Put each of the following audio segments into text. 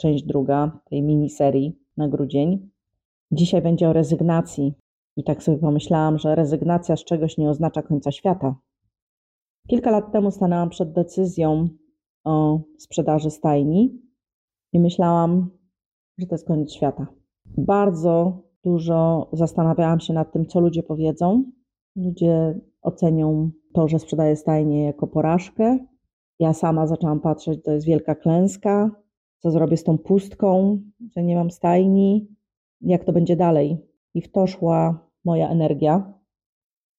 część druga tej miniserii na grudzień. Dzisiaj będzie o rezygnacji. I tak sobie pomyślałam, że rezygnacja z czegoś nie oznacza końca świata. Kilka lat temu stanęłam przed decyzją o sprzedaży stajni i myślałam, że to jest koniec świata. Bardzo dużo zastanawiałam się nad tym, co ludzie powiedzą. Ludzie ocenią to, że sprzedaję stajnię jako porażkę. Ja sama zaczęłam patrzeć, to jest wielka klęska, co zrobię z tą pustką, że nie mam stajni, jak to będzie dalej. I w to szła moja energia.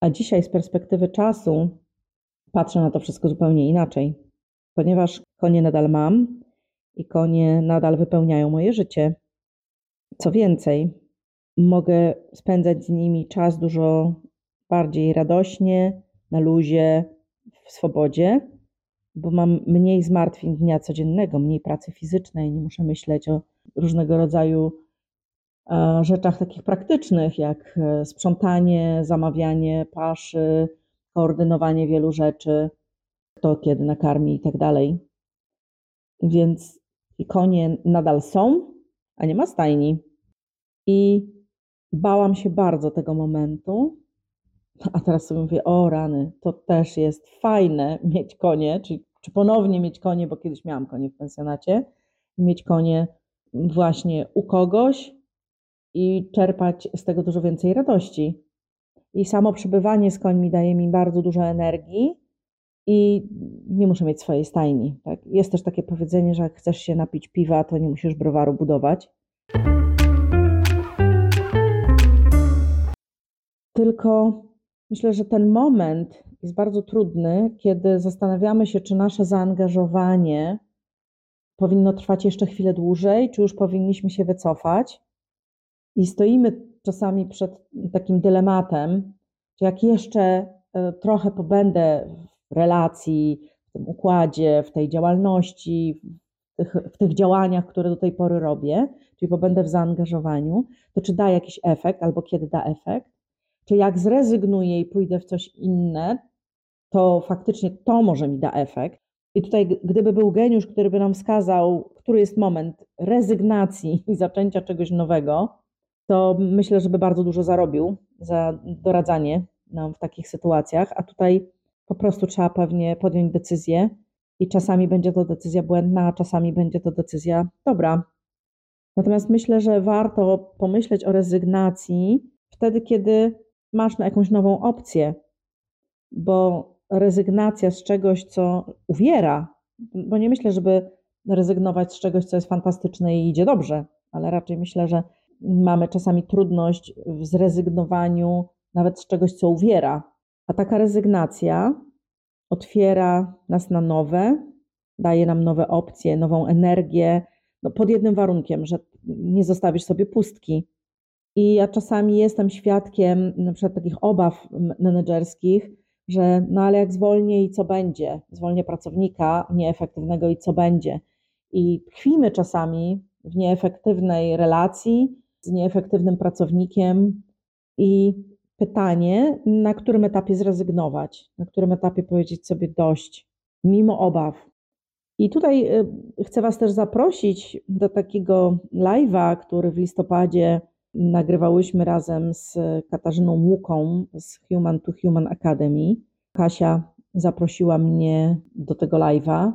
A dzisiaj z perspektywy czasu patrzę na to wszystko zupełnie inaczej, ponieważ konie nadal mam i konie nadal wypełniają moje życie. Co więcej, mogę spędzać z nimi czas dużo bardziej radośnie, na luzie, w swobodzie, bo mam mniej zmartwień dnia codziennego, mniej pracy fizycznej, nie muszę myśleć o różnego rodzaju e, rzeczach takich praktycznych, jak e, sprzątanie, zamawianie paszy, koordynowanie wielu rzeczy, kto kiedy nakarmi i tak dalej. Więc konie nadal są, a nie ma stajni. I bałam się bardzo tego momentu, a teraz sobie mówię, o rany, to też jest fajne mieć konie, czy, czy ponownie mieć konie, bo kiedyś miałam konie w pensjonacie, mieć konie właśnie u kogoś i czerpać z tego dużo więcej radości. I samo przebywanie z końmi daje mi bardzo dużo energii i nie muszę mieć swojej stajni. Tak? Jest też takie powiedzenie, że jak chcesz się napić piwa, to nie musisz browaru budować. Tylko myślę, że ten moment jest bardzo trudny, kiedy zastanawiamy się, czy nasze zaangażowanie powinno trwać jeszcze chwilę dłużej, czy już powinniśmy się wycofać. I stoimy czasami przed takim dylematem, czy jak jeszcze e, trochę pobędę w relacji, w tym układzie, w tej działalności, w tych, w tych działaniach, które do tej pory robię, czyli pobędę w zaangażowaniu, to czy da jakiś efekt, albo kiedy da efekt, czy jak zrezygnuję i pójdę w coś inne, to faktycznie to może mi da efekt. I tutaj, gdyby był geniusz, który by nam wskazał, który jest moment rezygnacji i zaczęcia czegoś nowego, to myślę, że by bardzo dużo zarobił za doradzanie nam w takich sytuacjach. A tutaj po prostu trzeba pewnie podjąć decyzję i czasami będzie to decyzja błędna, a czasami będzie to decyzja dobra. Natomiast myślę, że warto pomyśleć o rezygnacji wtedy, kiedy masz na jakąś nową opcję, bo rezygnacja z czegoś, co uwiera, bo nie myślę, żeby rezygnować z czegoś, co jest fantastyczne i idzie dobrze, ale raczej myślę, że mamy czasami trudność w zrezygnowaniu nawet z czegoś, co uwiera. A taka rezygnacja otwiera nas na nowe, daje nam nowe opcje, nową energię, no pod jednym warunkiem, że nie zostawisz sobie pustki, i ja czasami jestem świadkiem na przykład takich obaw menedżerskich, że no ale jak zwolnię i co będzie? Zwolnię pracownika nieefektywnego i co będzie? I tkwimy czasami w nieefektywnej relacji z nieefektywnym pracownikiem i pytanie, na którym etapie zrezygnować, na którym etapie powiedzieć sobie dość, mimo obaw. I tutaj y, chcę Was też zaprosić do takiego live'a, który w listopadzie Nagrywałyśmy razem z Katarzyną Łuką z Human to Human Academy. Kasia zaprosiła mnie do tego live'a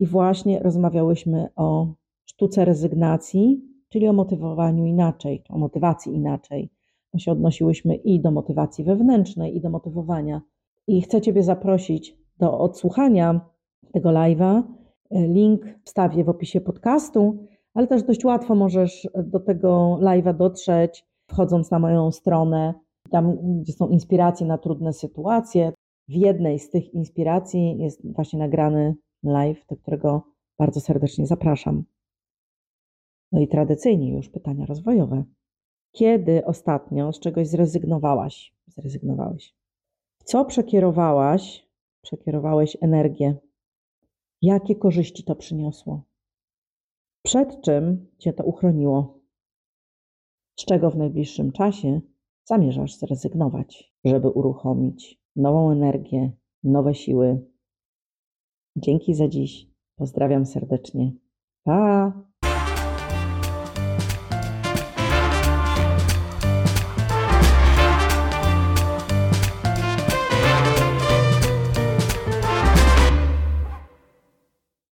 i właśnie rozmawiałyśmy o sztuce rezygnacji, czyli o motywowaniu inaczej, o motywacji inaczej. My się odnosiłyśmy i do motywacji wewnętrznej, i do motywowania. I chcę Ciebie zaprosić do odsłuchania tego live'a. Link wstawię w opisie podcastu ale też dość łatwo możesz do tego live'a dotrzeć, wchodząc na moją stronę, tam gdzie są inspiracje na trudne sytuacje. W jednej z tych inspiracji jest właśnie nagrany live, do którego bardzo serdecznie zapraszam. No i tradycyjnie już pytania rozwojowe. Kiedy ostatnio z czegoś zrezygnowałaś? Zrezygnowałeś. W co przekierowałaś, przekierowałeś energię? Jakie korzyści to przyniosło? Przed czym cię to uchroniło? Z czego w najbliższym czasie zamierzasz zrezygnować, żeby uruchomić nową energię, nowe siły? Dzięki za dziś. Pozdrawiam serdecznie. Pa!